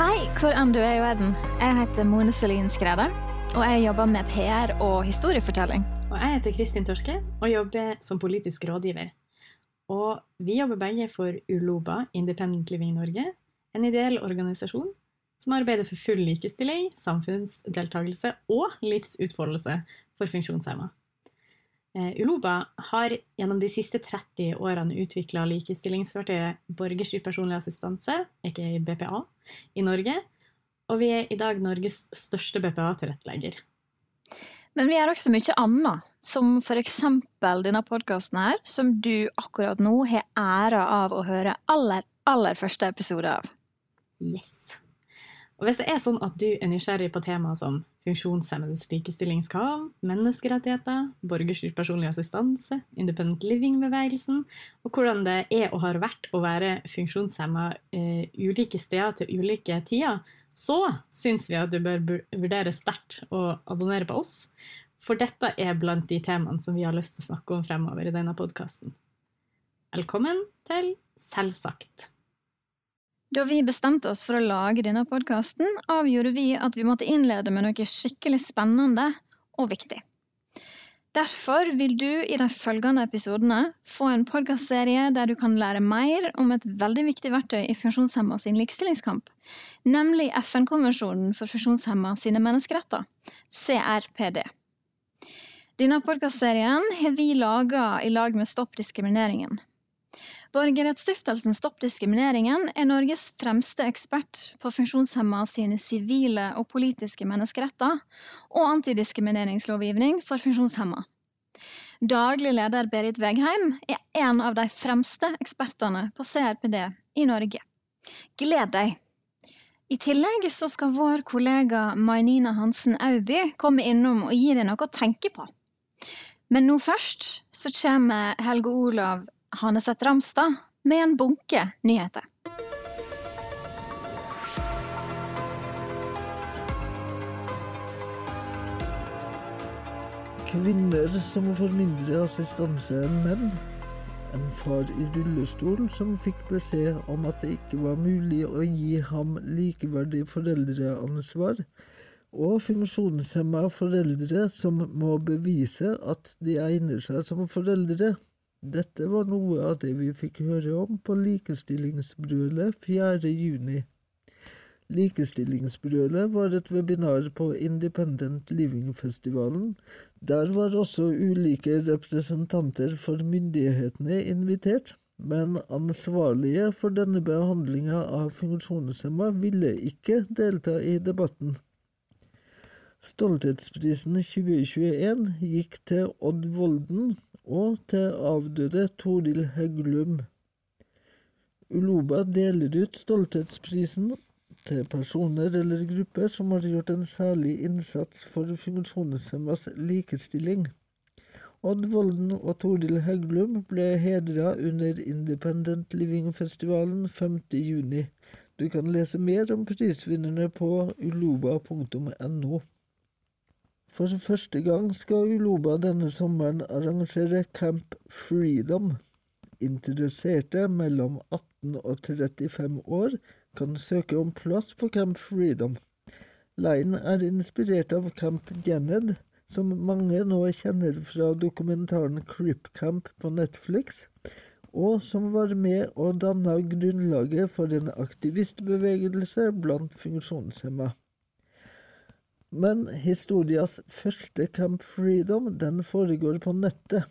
Hei, hvor enn du er i verden. Jeg heter Mone Selin Skrede, og jeg jobber med PR og historiefortelling. Og jeg heter Kristin Torske og jobber som politisk rådgiver. Og vi jobber begge for Uloba Independent Living Norge, en ideell organisasjon som arbeider for full likestilling, samfunnsdeltakelse og livsutfoldelse for funksjonshemma. Eh, Uloba har gjennom de siste 30 årene utvikla likestillingsverktøyet Borgerstyrt personlig assistanse, ikke BPA, i Norge, og vi er i dag Norges største BPA-tilrettelegger. Men vi gjør også mye annet, som f.eks. denne podkasten her, som du akkurat nå har æra av å høre aller, aller første episode av. Yes. Og hvis det er sånn at du er nysgjerrig på temaer som funksjonshemmedes likestillingskrav, menneskerettigheter, borgerstyrt personlig assistanse, independent living-bevegelsen, og hvordan det er og har vært å være funksjonshemma eh, ulike steder til ulike tider, så syns vi at du bør vurdere sterkt å abonnere på oss, for dette er blant de temaene som vi har lyst til å snakke om fremover i denne podkasten. Velkommen til Selvsagt. Da vi bestemte oss for å lage denne podkasten, avgjorde vi at vi måtte innlede med noe skikkelig spennende og viktig. Derfor vil du i de følgende episodene få en podkastserie der du kan lære mer om et veldig viktig verktøy i funksjonshemma sin likestillingskamp, nemlig FN-konvensjonen for funksjonshemma sine menneskeretter, CRPD. Denne podkastserien har vi laga i lag med Stopp diskrimineringen. Borgerrettsstiftelsen Stopp diskrimineringen er Norges fremste ekspert på funksjonshemma sine sivile og politiske menneskeretter og antidiskrimineringslovgivning for funksjonshemma. Daglig leder Berit Vegheim er en av de fremste ekspertene på CRPD i Norge. Gled deg! I tillegg så skal vår kollega Mainina Hansen Auby komme innom og gi deg noe å tenke på. Men nå først så kommer Helge Olav Haneseth Ramstad med en bunke nyheter. Kvinner som får mindre assistanse enn menn. En far i rullestol som fikk beskjed om at det ikke var mulig å gi ham likeverdig foreldreansvar. Og funksjonshemma foreldre som må bevise at de egner seg som foreldre. Dette var noe av det vi fikk høre om på Likestillingsbrølet 4. juni. Likestillingsbrølet var et webinar på Independent Living-festivalen. Der var også ulike representanter for myndighetene invitert, men ansvarlige for denne behandlinga av funksjonshemma ville ikke delta i debatten. Stolthetsprisen 2021 gikk til Odd Volden, og til avdøde Toril Hegglum. Uloba deler ut Stolthetsprisen til personer eller grupper som har gjort en særlig innsats for funksjonshemmas likestilling. Odd Volden og Toril Hegglum ble hedra under Independent Living-festivalen 5.6. Du kan lese mer om prisvinnerne på uloba.no. For første gang skal Uloba denne sommeren arrangere Camp Freedom. Interesserte mellom 18 og 35 år kan søke om plass på Camp Freedom. Leiren er inspirert av Camp Janet, som mange nå kjenner fra dokumentaren Crip Camp på Netflix, og som var med og danna grunnlaget for en aktivistbevegelse blant funksjonshemma. Men historias første Camp Freedom den foregår på nettet.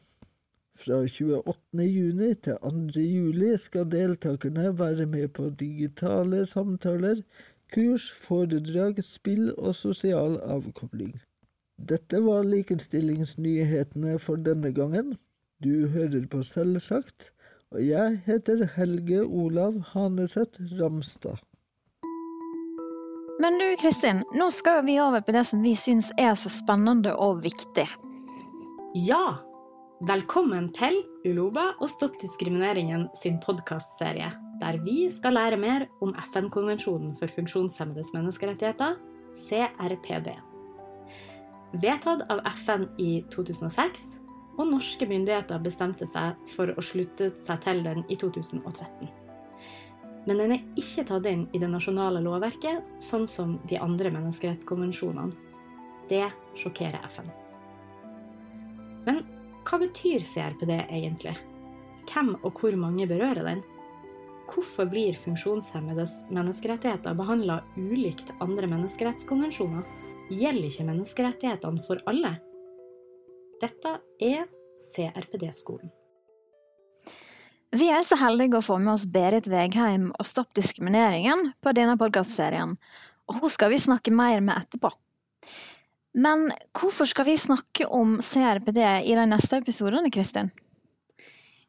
Fra 28. juni til 2. juli skal deltakerne være med på digitale samtaler, kurs, foredrag, spill og sosial avkobling. Dette var likestillingsnyhetene for denne gangen. Du hører på Selvsagt, og jeg heter Helge Olav Haneseth Ramstad. Men du Kristin, nå skal vi over på det som vi syns er så spennende og viktig. Ja! Velkommen til Uloba og Stopp diskrimineringen sin podkastserie, der vi skal lære mer om FN-konvensjonen for funksjonshemmedes menneskerettigheter, CRPD. Vedtatt av FN i 2006, og norske myndigheter bestemte seg for å slutte seg til den i 2013. men den er ikke tatt inn i det nasjonale lovverket, sånn som de andre menneskerettskonvensjonene. Det sjokkerer FN. Men hva betyr CRPD egentlig? Hvem og hvor mange berører den? Hvorfor blir funksjonshemmedes menneskerettigheter behandla ulikt andre menneskerettskonvensjoner? Gjelder ikke menneskerettighetene for alle? Dette er CRPD-skolen. Vi er så heldige å få med oss Berit Vegheim og Stopp diskrimineringen på denne podkastserien, og hun skal vi snakke mer med etterpå. Men hvorfor skal vi snakke om CRPD i de neste episodene, Kristin?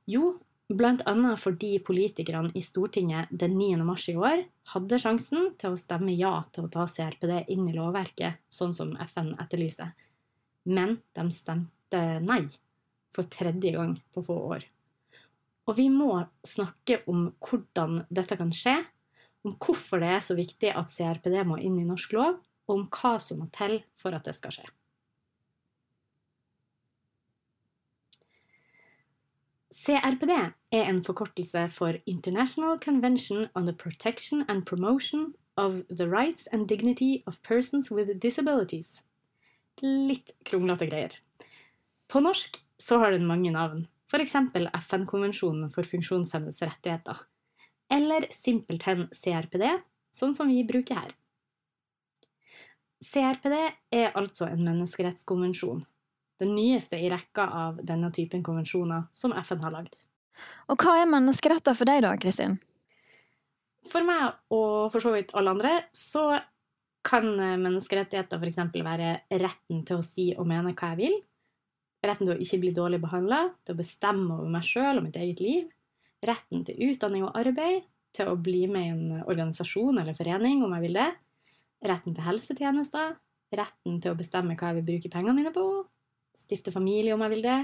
Jo, annet fordi politikerne i Stortinget den 9. mars i år hadde sjansen til å stemme ja til å ta CRPD inn i lovverket, sånn som FN etterlyser. Men de stemte nei for tredje gang på få år. Og vi må snakke om hvordan dette kan skje, om hvorfor det er så viktig at CRPD må inn i norsk lov, og om hva som må til for at det skal skje. CRPD er en forkortelse for International Convention on the Protection and Promotion of the Rights and Dignity of Persons with Disabilities. Litt kronglete greier. På norsk så har den mange navn, f.eks. FN-konvensjonen for funksjonshemmedes rettigheter, eller simpelthen CRPD, sånn som vi bruker her. CRPD er altså en menneskerettskonvensjon, den nyeste i rekka av denne typen konvensjoner som FN har lagd. Og hva er menneskeretter for deg da, Kristin? For meg, og for så vidt alle andre, så kan menneskerettigheter f.eks. være retten til å si og mene hva jeg vil, Retten til å ikke bli dårlig behandla, til å bestemme over meg sjøl og mitt eget liv. Retten til utdanning og arbeid, til å bli med i en organisasjon eller forening om jeg vil det. Retten til helsetjenester. Retten til å bestemme hva jeg vil bruke pengene mine på. Stifte familie om jeg vil det.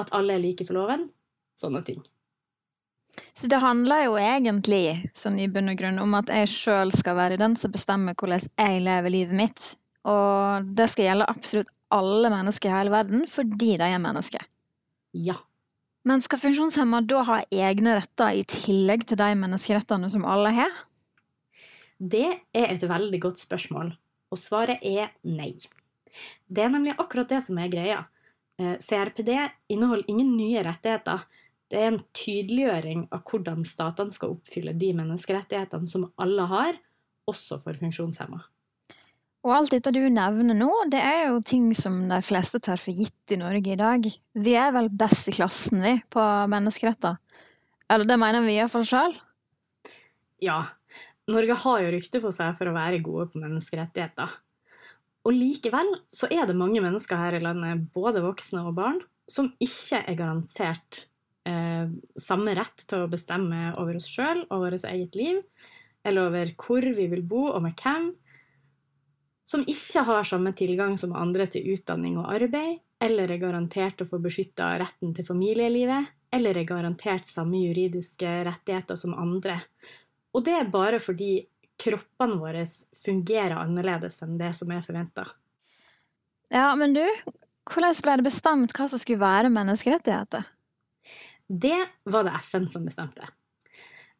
At alle er like for loven. Sånne ting. Så det handler jo egentlig sånn i bunn og grunn om at jeg sjøl skal være den som bestemmer hvordan jeg lever livet mitt. Og det skal gjelde absolutt alle mennesker i hele verden fordi de er mennesker. Ja. Men skal funksjonshemma da ha egne retter i tillegg til de menneskerettene som alle har? Det er et veldig godt spørsmål, og svaret er nei. Det er nemlig akkurat det som er greia. Eh, CRPD inneholder ingen nye rettigheter. Det er en tydeliggjøring av hvordan statene skal oppfylle de menneskerettighetene som alle har, også for funksjonshemma. Og alt dette du nevner nå, det er jo ting som de fleste tar for gitt i Norge i dag. Vi er vel best i klassen, vi, på menneskeretter. Eller det mener vi iallfall sjøl. Ja. Norge har jo rykte på seg for å være gode på menneskerettigheter. Og likevel så er det mange mennesker her i landet, både voksne og barn, som ikke er garantert eh, samme rett til å bestemme over oss sjøl og vårt eget liv, eller over hvor vi vil bo og med hvem som ikke har samme tilgang som andre til utdanning og arbeid, eller er garantert å få beskytta retten til familielivet, eller er garantert samme juridiske rettigheter som andre. Og det er bare fordi kroppene våre fungerer annerledes enn det som er forventa. Ja, men du, hvordan ble det bestemt hva som skulle være menneskerettigheter? Det var det FN som bestemte.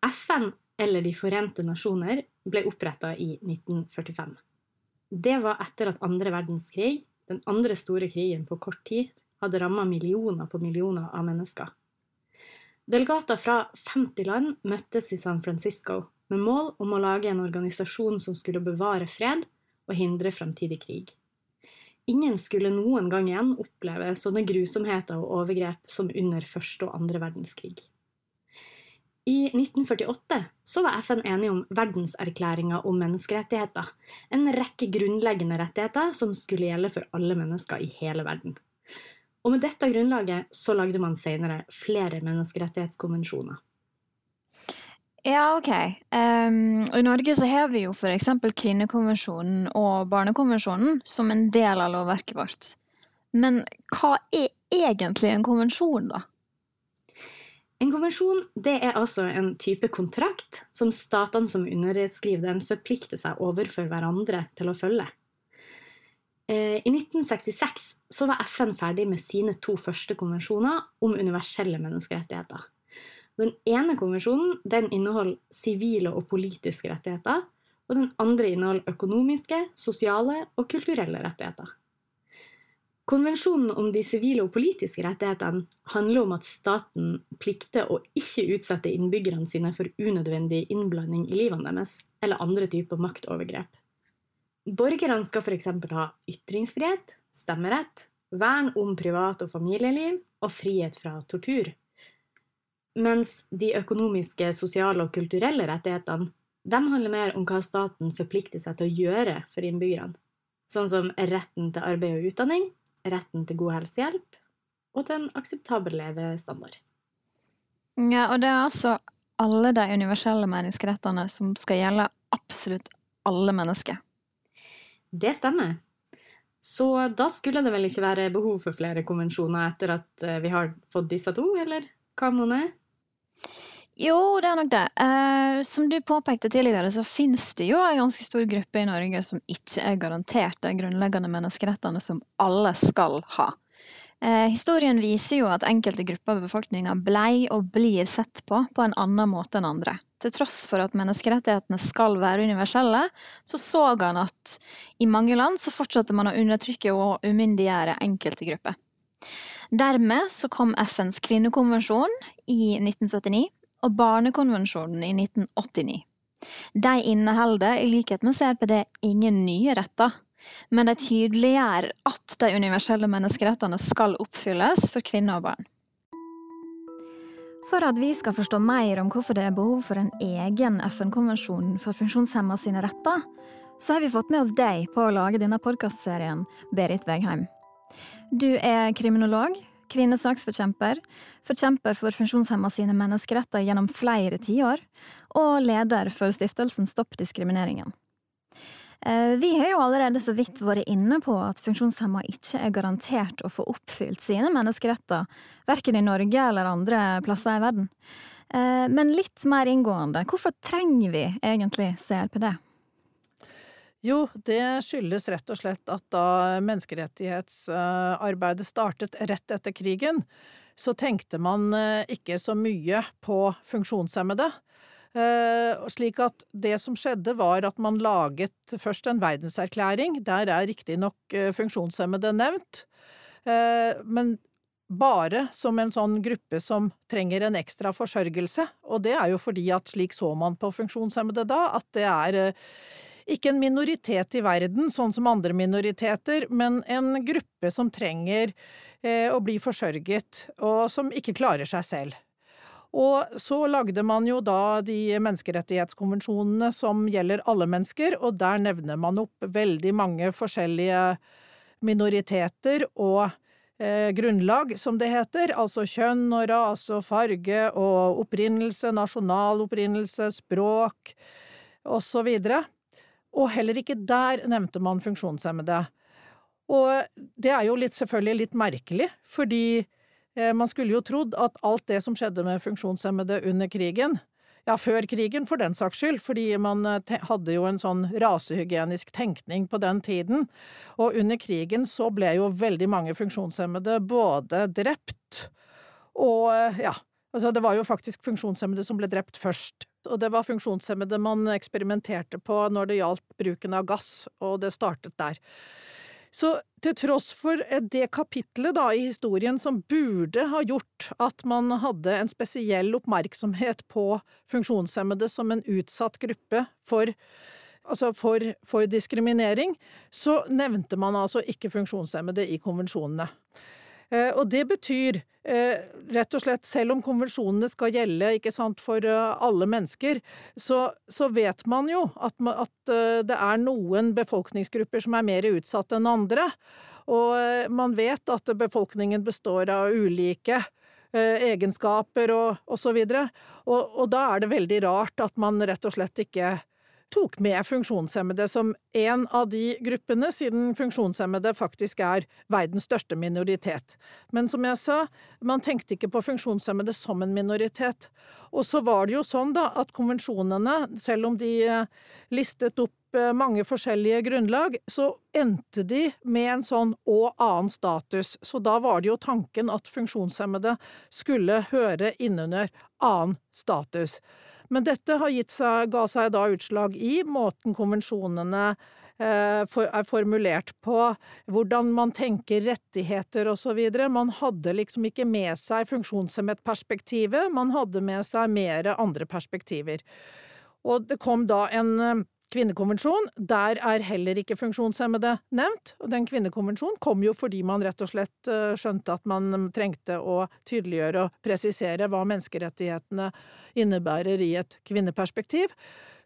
FN, eller De forente nasjoner, ble oppretta i 1945. Det var etter at andre verdenskrig, den andre store krigen på kort tid, hadde ramma millioner på millioner av mennesker. Delegater fra 50 land møttes i San Francisco med mål om å lage en organisasjon som skulle bevare fred og hindre fremtidig krig. Ingen skulle noen gang igjen oppleve sånne grusomheter og overgrep som under første og andre verdenskrig. I 1948 så var FN enige om verdenserklæringa om menneskerettigheter, en rekke grunnleggende rettigheter som skulle gjelde for alle mennesker i hele verden. Og med dette grunnlaget så lagde man senere flere menneskerettighetskonvensjoner. Ja, OK. Um, I Norge så har vi jo f.eks. kvinnekonvensjonen og barnekonvensjonen som en del av lovverket vårt. Men hva er egentlig en konvensjon, da? En konvensjon er altså en type kontrakt som statene som underskriver den, forplikter seg overfor hverandre til å følge. Eh, I 1966 så var FN ferdig med sine to første konvensjoner om universelle menneskerettigheter. Den ene konvensjonen den inneholder sivile og politiske rettigheter, og den andre inneholder økonomiske, sosiale og kulturelle rettigheter. Konvensjonen om de sivile og politiske rettighetene handler om at staten plikter å ikke utsette innbyggerne sine for unødvendig innblanding i livene deres, eller andre typer maktovergrep. Borgerne skal f.eks. ha ytringsfrihet, stemmerett, vern om privat- og familieliv og frihet fra tortur. Mens de økonomiske, sosiale og kulturelle rettighetene de handler mer om hva staten forplikter seg til å gjøre for innbyggerne. Sånn som retten til arbeid og utdanning, retten til god helsehjelp og til en akseptabel levestandard. Ja, og det er altså alle de universelle menneskerettene som skal gjelde absolutt alle mennesker. Det stemmer. Så da skulle det vel ikke være behov for flere konvensjoner etter at eh, vi har fått disse to, eller hva, Mone? Jo, det er nok det. Eh, som du påpekte tidligere, så finnes det jo en ganske stor gruppe i Norge som ikke er garantert de grunnleggende menneskerettene som alle skal ha. Eh, historien viser jo at enkelte grupper av befolkninga blei og blir sett på på en annen måte enn andre. Til tross for at menneskerettighetene skal være universelle, så så han at i mange land så fortsatte man å undertrykke og umyndiggjøre enkelte grupper. Dermed så kom FNs kvinnekonvensjon i 1979 og Barnekonvensjonen i 1989. De inneholder, i likhet med CRPD, ingen nye retter, men de tydeliggjør at de universelle menneskerettene skal oppfylles for kvinner og barn. For at vi skal forstå mer om hvorfor det er behov for en egen FN-konvensjon for funksjonshemma sine retter, så har vi fått med oss deg på å lage denne podkastserien, Berit Vegheim. Du er kriminolog, kvinnesaksforkjemper, forkjemper for funksjonshemma sine menneskeretter gjennom flere tiår, og leder for stiftelsen Stopp diskrimineringen. Eh, vi har jo allerede så vidt vært inne på at funksjonshemma ikke er garantert å få oppfylt sine menneskeretter, verken i Norge eller andre plasser i verden. Eh, men litt mer inngående, hvorfor trenger vi egentlig CRPD? Jo, det skyldes rett og slett at da menneskerettighetsarbeidet startet rett etter krigen, så tenkte man eh, ikke så mye på funksjonshemmede. Eh, slik at det som skjedde, var at man laget først en verdenserklæring. Der er riktignok uh, funksjonshemmede nevnt, eh, men bare som en sånn gruppe som trenger en ekstra forsørgelse. Og det er jo fordi at slik så man på funksjonshemmede da, at det er ikke en minoritet i verden, sånn som andre minoriteter, men en gruppe som trenger å bli forsørget, og som ikke klarer seg selv. Og så lagde man jo da de menneskerettighetskonvensjonene som gjelder alle mennesker, og der nevner man opp veldig mange forskjellige minoriteter og eh, grunnlag, som det heter, altså kjønn og rase og farge og opprinnelse, nasjonal opprinnelse, språk osv. Og, og heller ikke der nevnte man funksjonshemmede. Og det er jo litt, selvfølgelig litt merkelig, fordi Eh, man skulle jo trodd at alt det som skjedde med funksjonshemmede under krigen, ja, før krigen for den saks skyld, fordi man eh, hadde jo en sånn rasehygienisk tenkning på den tiden, og under krigen så ble jo veldig mange funksjonshemmede både drept og eh, ja, altså det var jo faktisk funksjonshemmede som ble drept først, og det var funksjonshemmede man eksperimenterte på når det gjaldt bruken av gass, og det startet der. Så til tross for det kapitlet da i historien som burde ha gjort at man hadde en spesiell oppmerksomhet på funksjonshemmede som en utsatt gruppe for, altså for, for diskriminering, så nevnte man altså ikke funksjonshemmede i konvensjonene. Eh, og det betyr eh, rett og slett, selv om konvensjonene skal gjelde sant, for eh, alle mennesker, så, så vet man jo at, at, det er noen befolkningsgrupper som er mer utsatt enn andre. Og man vet at befolkningen består av ulike egenskaper og osv. Og, og da er det veldig rart at man rett og slett ikke tok med funksjonshemmede som en av de gruppene, siden funksjonshemmede faktisk er verdens største minoritet. Men som jeg sa, man tenkte ikke på funksjonshemmede som en minoritet. Og så var det jo sånn da at konvensjonene, selv om de eh, listet opp eh, mange forskjellige grunnlag, så endte de med en sånn og annen status. Så da var det jo tanken at funksjonshemmede skulle høre innunder annen status. Men dette seg, ga seg da utslag i måten konvensjonene eh, er formulert på, hvordan man tenker rettigheter osv. Man hadde liksom ikke med seg funksjonshemmet-perspektivet, man hadde med seg mer andre perspektiver. Og det kom da en eh, kvinnekonvensjon. Der er heller ikke funksjonshemmede nevnt. Og den kvinnekonvensjonen kom jo fordi man rett og slett eh, skjønte at man trengte å tydeliggjøre og presisere hva menneskerettighetene innebærer i et kvinneperspektiv.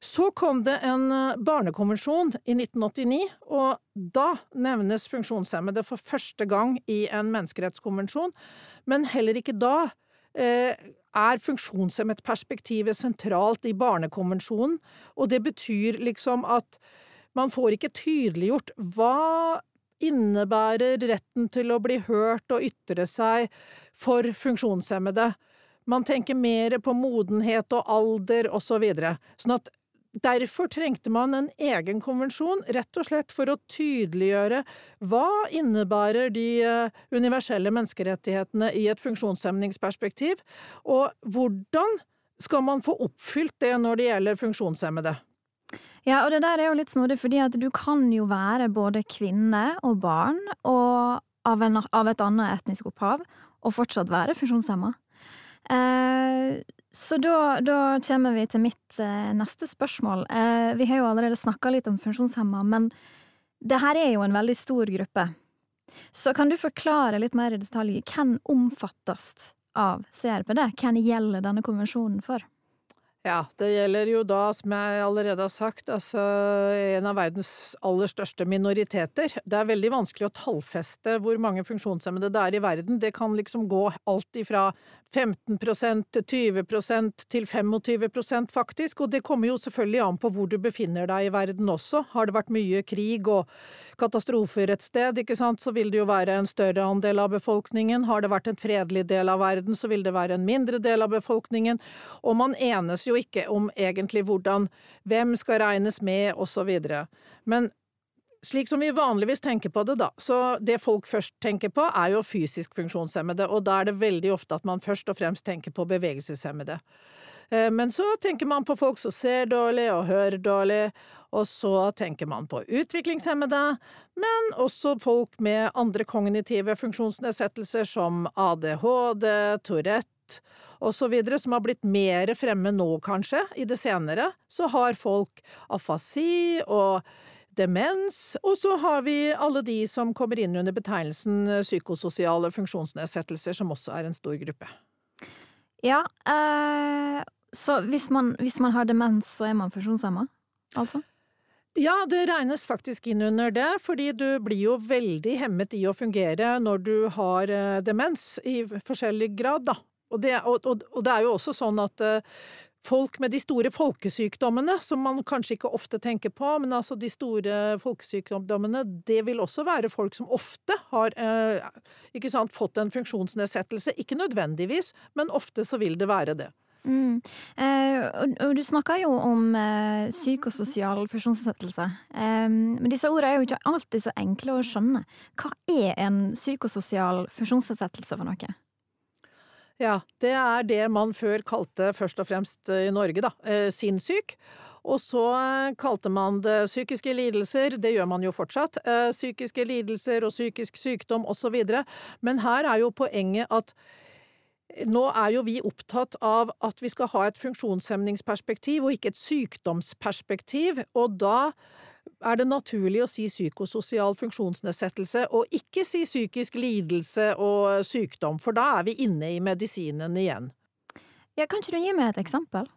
Så kom det en eh, barnekonvensjon i 1989, og da nevnes funksjonshemmede for første gang i en menneskerettskonvensjon. Men heller ikke da eh, er funksjonshemmet-perspektivet sentralt i Barnekonvensjonen, og det betyr liksom at man får ikke tydeliggjort hva innebærer retten til å bli hørt og ytre seg for funksjonshemmede. Man tenker mer på modenhet og alder og så videre. Sånn at Derfor trengte man en egen konvensjon, rett og slett for å tydeliggjøre hva innebærer de eh, universelle menneskerettighetene i et funksjonshemningsperspektiv, og hvordan skal man få oppfylt det når det gjelder funksjonshemmede? Ja, og det der er jo litt snodig, fordi at du kan jo være både kvinne og barn, og av, en, av et annet etnisk opphav, og fortsatt være funksjonshemma. Eh, så da, da, kommer vi til mitt eh, neste spørsmål. Eh, vi har jo allerede snakka litt om funksjonshemma, men det her er jo en veldig stor gruppe. Så kan du forklare litt mer i detalj hvem omfattes av CRPD? Hvem gjelder denne konvensjonen for? Ja, det gjelder jo da, som jeg allerede har sagt, altså en av verdens aller største minoriteter. Det er veldig vanskelig å tallfeste hvor mange funksjonshemmede det er i verden. Det kan liksom gå alt ifra 15 til 20 til 25% faktisk, og det kommer jo selvfølgelig an på hvor du befinner deg i verden også. Har det vært mye krig og katastrofer et sted, ikke sant, så vil det jo være en større andel av befolkningen. Har det vært en fredelig del av verden, så vil det være en mindre del av befolkningen. Og man enes jo ikke om egentlig hvordan, hvem skal regnes med, videre. Men slik som vi vanligvis tenker på det, da, så det folk først tenker på, er jo fysisk funksjonshemmede, og da er det veldig ofte at man først og fremst tenker på bevegelseshemmede. Eh, men så tenker man på folk som ser dårlig og hører dårlig, og så tenker man på utviklingshemmede, men også folk med andre kognitive funksjonsnedsettelser som ADHD, Tourette så videre, som har blitt mer fremme nå, kanskje, i det senere. Så har folk afasi og demens, og så har vi alle de som kommer inn under betegnelsen psykososiale funksjonsnedsettelser, som også er en stor gruppe. Ja, eh, så hvis man, hvis man, har demens, så er man funksjonshemma, altså? Ja, det regnes faktisk inn under det, fordi du blir jo veldig hemmet i å fungere når du har eh, demens, i forskjellig grad, da. Og det, og, og, det er jo også sånn at uh, folk med de store folkesykdommene, som man kanskje ikke ofte tenker på, men altså de store folkesykdommene, det vil også være folk som ofte har eh, ikke sant, fått en funksjonsnedsettelse. Ikke nødvendigvis, men ofte så vil det være det. Mm. Eh, og, og, du snakker jo om eh, psykososial funksjonsnedsettelse. Eh, men disse ordene er jo ikke alltid så enkle å skjønne. Hva er en psykososial funksjonsnedsettelse for noe? Ja, det er det man før kalte først og fremst eh, i Norge, da, eh, sinnssyk. Og så eh, kalte man det psykiske lidelser, det gjør man jo fortsatt, psykiske lidelser og psykisk sykdom osv. Men her er jo poenget at nå er jo vi opptatt av at vi skal ha et funksjonshemningsperspektiv og ikke et sykdomsperspektiv, og da er det naturlig å si psykososial funksjonsnedsettelse, og ikke si psykisk lidelse og sykdom, for da er vi inne i medisinen igjen. Ja, kan ikke du gi meg et eksempel?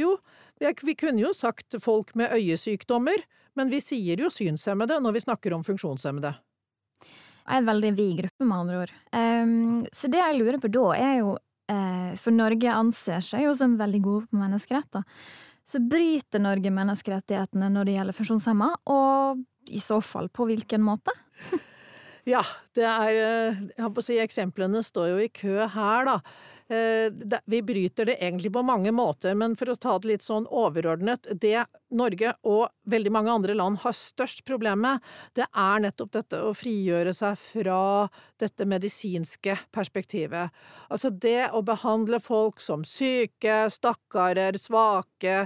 Jo, vi kunne jo sagt folk med øyesykdommer, men vi sier jo synshemmede når vi snakker om funksjonshemmede. En veldig vid gruppe, med andre ord. Um, så det jeg lurer på da, er jo uh, For Norge anser seg jo som veldig gode på menneskeretter så bryter Norge menneskerettighetene når det gjelder funksjonshemma, og i så fall på hvilken måte? ja, det er eh, Jeg holdt på å si eksemplene står jo i kø her, da. Eh, vi bryter det egentlig på mange måter, men for å ta det litt sånn overordnet Det Norge og veldig mange andre land har størst problem med, det er nettopp dette å frigjøre seg fra dette medisinske perspektivet. Altså det å behandle folk som syke, stakkarer, svake,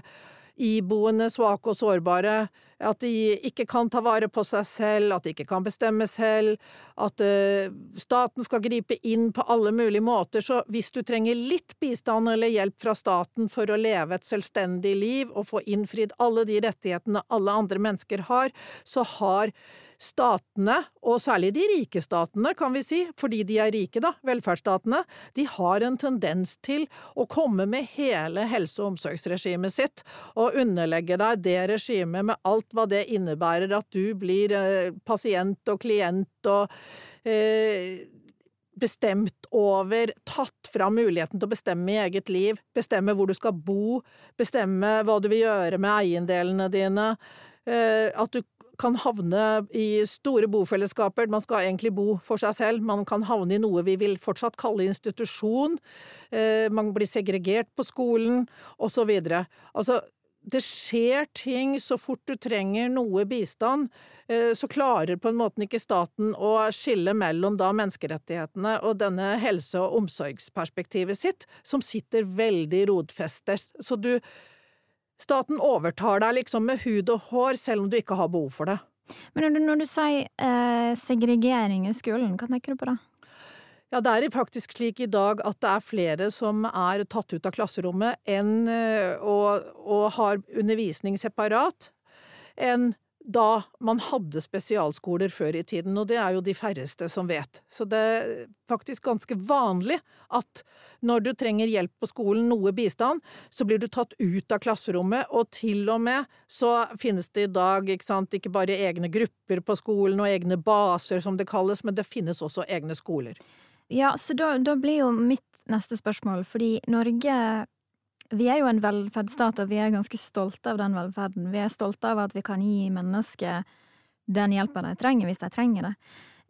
iboende, svake og sårbare at de ikke kan ta vare på seg selv, at de ikke kan bestemme selv, at uh, staten skal gripe inn på alle mulige måter. Så hvis du trenger litt bistand eller hjelp fra staten for å leve et selvstendig liv og få innfridd alle de rettighetene alle andre mennesker har, så har statene, og særlig de rike statene, kan vi si, fordi de er rike, da, velferdsstatene, de har en tendens til å komme med hele helse- og omsorgsregimet sitt og underlegge deg det regimet med alt hva det innebærer, at du blir eh, pasient og klient og eh, bestemt over, tatt fra muligheten til å bestemme i eget liv, bestemme hvor du skal bo, bestemme hva du vil gjøre med eiendelene dine, eh, at du kan havne i store bofellesskaper. Man skal egentlig bo for seg selv. Man kan havne i noe vi vil fortsatt kalle institusjon. Eh, man blir segregert på skolen, osv. Altså, det skjer ting så fort du trenger noe bistand, eh, så klarer på en måte ikke staten å skille mellom da menneskerettighetene og denne helse- og omsorgsperspektivet sitt, som sitter veldig rodfestet. Så du Staten overtar deg liksom med hud og hår, selv om du ikke har behov for det. Men når du, når du sier eh, segregering i skolen, hva tenker du på da? Ja, det er faktisk slik i dag at det er flere som er tatt ut av klasserommet enn, eh, og, og har undervisning separat, enn da man hadde spesialskoler før i tiden, og det er jo de færreste som vet. Så det er faktisk ganske vanlig at når du trenger hjelp på skolen, noe bistand, så blir du tatt ut av klasserommet, og til og med så finnes det i dag ikke, sant, ikke bare egne grupper på skolen og egne baser, som det kalles, men det finnes også egne skoler. Ja, så da, da blir jo mitt neste spørsmål, fordi Norge vi er jo en velferdsstat, og vi er ganske stolte av den velferden. Vi er stolte av at vi kan gi mennesker den hjelpa de trenger, hvis de trenger det.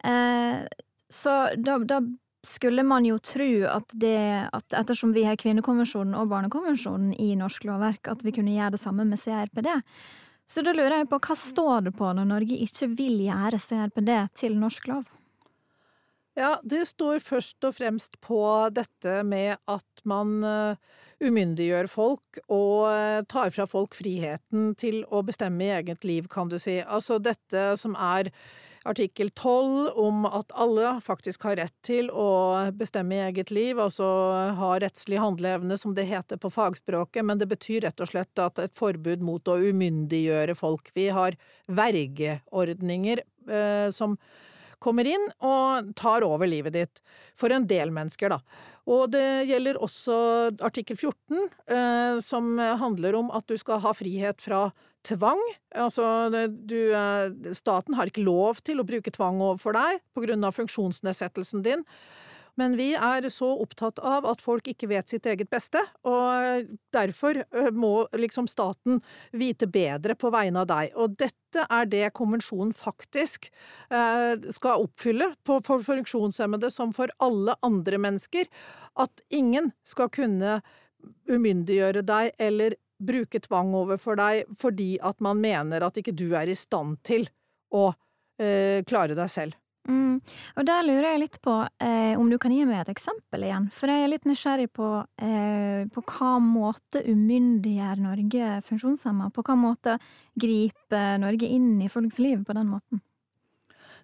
Eh, så da, da, skulle man jo tro at det at ettersom vi har kvinnekonvensjonen og barnekonvensjonen i norsk lovverk, at vi kunne gjøre det samme med CRPD. Så da lurer jeg på hva står det på når Norge ikke vil gjøre CRPD til norsk lov? Ja, det står først og fremst på dette med at man uh, umyndiggjør folk og eh, tar fra folk friheten til å bestemme i eget liv, kan du si. Altså dette som er artikkel 12 om at alle faktisk har rett til å bestemme i eget liv, altså ha rettslig handleevne, som det heter på fagspråket, men det betyr rett og slett at et forbud mot å umyndiggjøre folk. Vi har vergeordninger eh, som kommer inn og tar over livet ditt. For en del mennesker, da. Og det gjelder også artikkel 14, eh, som handler om at du skal ha frihet fra tvang. Altså, du, eh, staten har ikke lov til å bruke tvang overfor deg på grunn av funksjonsnedsettelsen din. Men vi er så opptatt av at folk ikke vet sitt eget beste, og derfor må liksom staten vite bedre på vegne av deg. Og dette er det konvensjonen faktisk skal oppfylle for funksjonshemmede som for alle andre mennesker. At ingen skal kunne umyndiggjøre deg eller bruke tvang overfor deg fordi at man mener at ikke du er i stand til å klare deg selv. Mm. Og der lurer jeg litt på eh, om du kan gi meg et eksempel igjen. For jeg er litt nysgjerrig på eh, på hva måte umyndiggjør Norge funksjonshemma? På hva måte griper Norge inn i folks liv på den måten?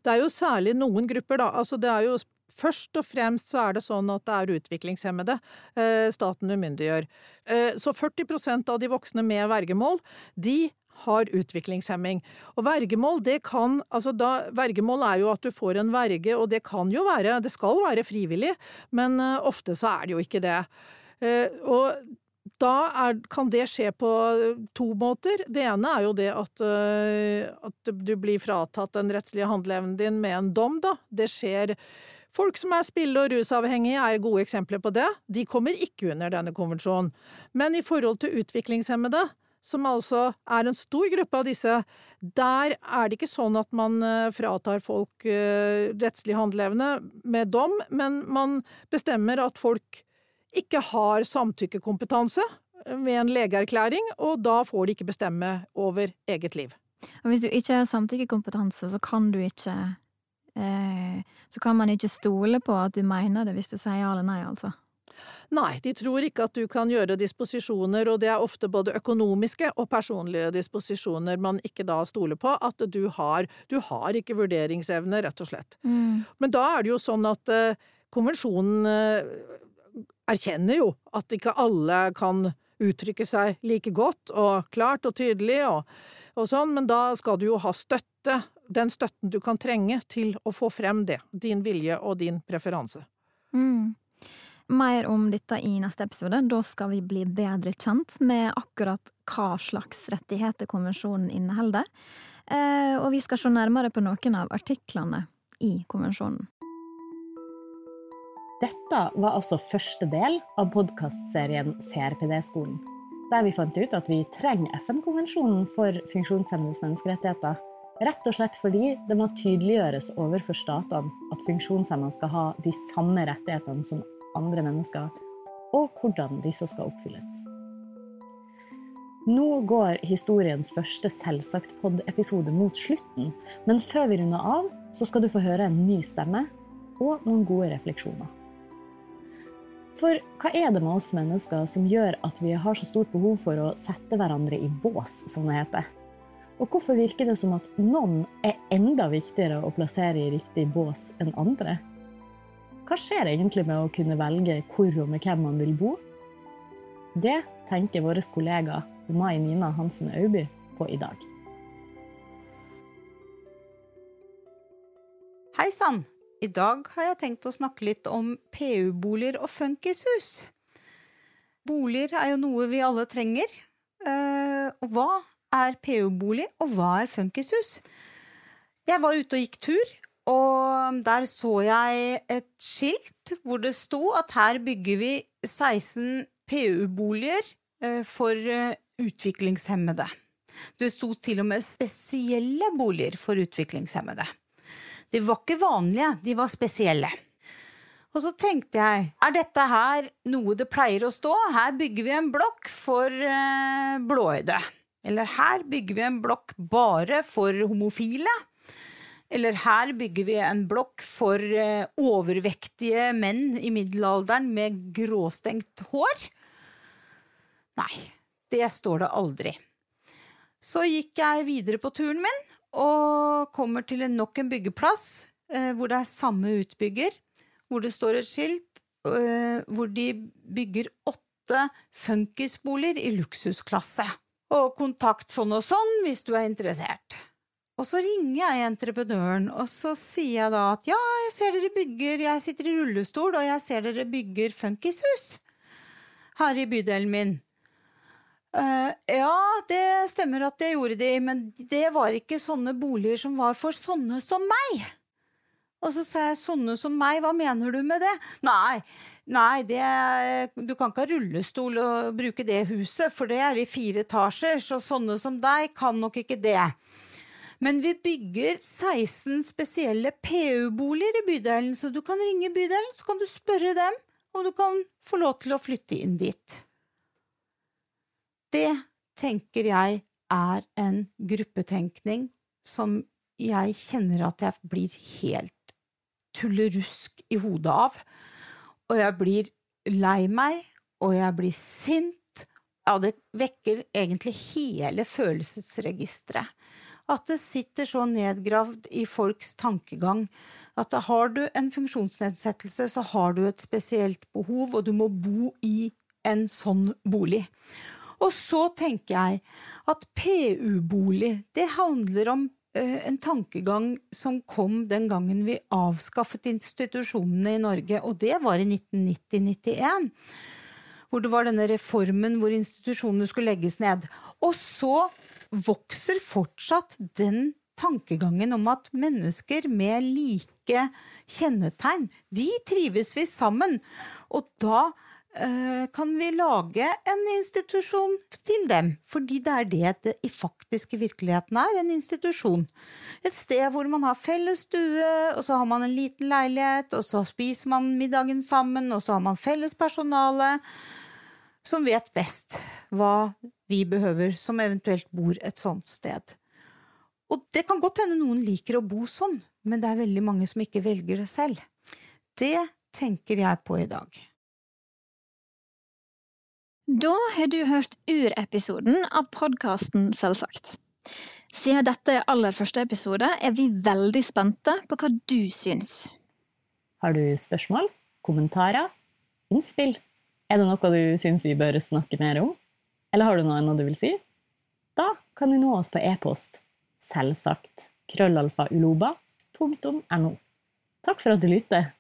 Det er jo særlig noen grupper, da. Altså det er jo Først og fremst så er det sånn at det er utviklingshemmede eh, staten umyndiggjør. Eh, så 40% av de voksne med vergemål, de har utviklingshemming. Og vergemål, det kan Altså da Vergemål er jo at du får en verge, og det kan jo være Det skal være frivillig, men uh, ofte så er det jo ikke det. Uh, og da er, kan det skje på to måter. Det ene er jo det at, uh, at du blir fratatt den rettslige handleevnen din med en dom, da. Det skjer Folk som er spille- og rusavhengige er gode eksempler på det. De kommer ikke under denne konvensjonen. Men i forhold til utviklingshemmede, som altså er en stor gruppe av disse, der er det ikke sånn at man eh, fratar folk eh, rettslig handleevne med dom, men man bestemmer at folk ikke har samtykkekompetanse ved en legeerklæring, og da får de ikke bestemme over eget liv. Og hvis du ikke har samtykkekompetanse, så kan du ikke eh, Så kan man ikke stole på at du mener det hvis du sier ja eller nei, altså. Nei, de tror ikke at du kan gjøre disposisjoner, og det er ofte både økonomiske og personlige disposisjoner man ikke da stoler på at du har. Du har ikke vurderingsevne, rett og slett. Mm. Men da er det jo sånn at uh, konvensjonen uh, erkjenner jo at ikke alle kan uttrykke seg like godt og klart og tydelig og, og sånn, men da skal du jo ha støtte, den støtten du kan trenge til å få frem det, din vilje og din preferanse. Mm. Mer om dette i neste episode. Da skal vi bli bedre kjent med akkurat hva slags rettigheter konvensjonen inneholder. Eh, og vi skal se nærmere på noen av artiklene i konvensjonen. Dette var altså første del av podkastserien CRPD-skolen, der vi fant ut at vi trenger FN-konvensjonen for funksjonshemmedes menneskerettigheter. Rett og slett fordi det må tydeliggjøres overfor statene at funksjonshemmede skal ha de samme rettighetene som andre mennesker, og hvordan disse skal oppfylles. Nå går historiens første Selvsagt-pod-episode mot slutten, men før vi runder av, så skal du få høre en ny stemme og noen gode refleksjoner. For hva er det med oss mennesker som gjør at vi har så stort behov for å sette hverandre i bås, som det heter? Og hvorfor virker det som at noen er enda viktigere å plassere i riktig bås enn andre? Hva skjer egentlig med å kunne velge hvor og med hvem man vil bo? Det tenker vår kollega Mai Nina Hansen Auby på i dag. Hei sann! I dag har jeg tenkt å snakke litt om PU-boliger og funkishus. Boliger er jo noe vi alle trenger. Eh, og hva er PU-bolig, og hva er funkishus? Jeg var ute og gikk tur, og der så jeg et skilt hvor det sto at her bygger vi 16 PU-boliger eh, for eh, utviklingshemmede. Det sto til og med spesielle boliger for utviklingshemmede. De var ikke vanlige, de var spesielle. Og så tenkte jeg, er dette her noe det pleier å stå? Her bygger vi en blokk for eh, blåøyde. Eller her bygger vi en blokk bare for homofile. Eller her bygger vi en blokk for eh, overvektige menn i middelalderen med gråstengt hår. Nei, det står det aldri. Så gikk jeg videre på turen min og kommer til nok en byggeplass eh, hvor det er samme utbygger, hvor det står et skilt eh, hvor de bygger åtte funkisboliger i luksusklasse. Og kontakt sånn og sånn hvis du er interessert. Og så ringer jeg entreprenøren, og så sier jeg da at ja, jeg ser dere bygger, jeg sitter i rullestol, og jeg ser dere bygger funkishus her i bydelen min. Uh, ja, det stemmer at det gjorde de, men det var ikke sånne boliger som var for sånne som meg. Og så sa jeg sånne som meg, hva mener du med det? Nei, nei, det, du kan ikke ha rullestol og bruke det huset, for det er i fire etasjer, så sånne som deg kan nok ikke det. Men vi bygger 16 spesielle PU-boliger i bydelen, så du kan ringe bydelen, så kan du spørre dem om du kan få lov til å flytte inn dit. Det tenker jeg er en gruppetenkning som jeg kjenner at jeg blir helt tullerusk i hodet av. Og jeg blir lei meg, og jeg blir sint. Ja, det vekker egentlig hele følelsesregisteret. At det sitter så nedgravd i folks tankegang at har du en funksjonsnedsettelse, så har du et spesielt behov, og du må bo i en sånn bolig. Og så tenker jeg at PU-bolig, det handler om uh, en tankegang som kom den gangen vi avskaffet institusjonene i Norge, og det var i 1990-91. Hvor det var denne reformen hvor institusjonene skulle legges ned. Og så vokser fortsatt den tankegangen om at mennesker med like kjennetegn, de trives vi sammen. Og da eh, kan vi lage en institusjon til dem, fordi det er det det i faktiske virkeligheten er, en institusjon. Et sted hvor man har felles stue, og så har man en liten leilighet, og så spiser man middagen sammen, og så har man felles personale som vet best hva vi behøver som eventuelt bor et sånt sted. Og det kan godt hende noen liker å bo sånn, men det er veldig mange som ikke velger det selv. Det tenker jeg på i dag. Da har du hørt urepisoden av podkasten Selvsagt. Siden dette er aller første episode, er vi veldig spente på hva du syns. Har du spørsmål, kommentarer, innspill? Er det noe du syns vi bør snakke mer om? Eller har du noe annet du vil si? Da kan du nå oss på e-post selvsagt krøllalfa uloba.no. Takk for at du lytter.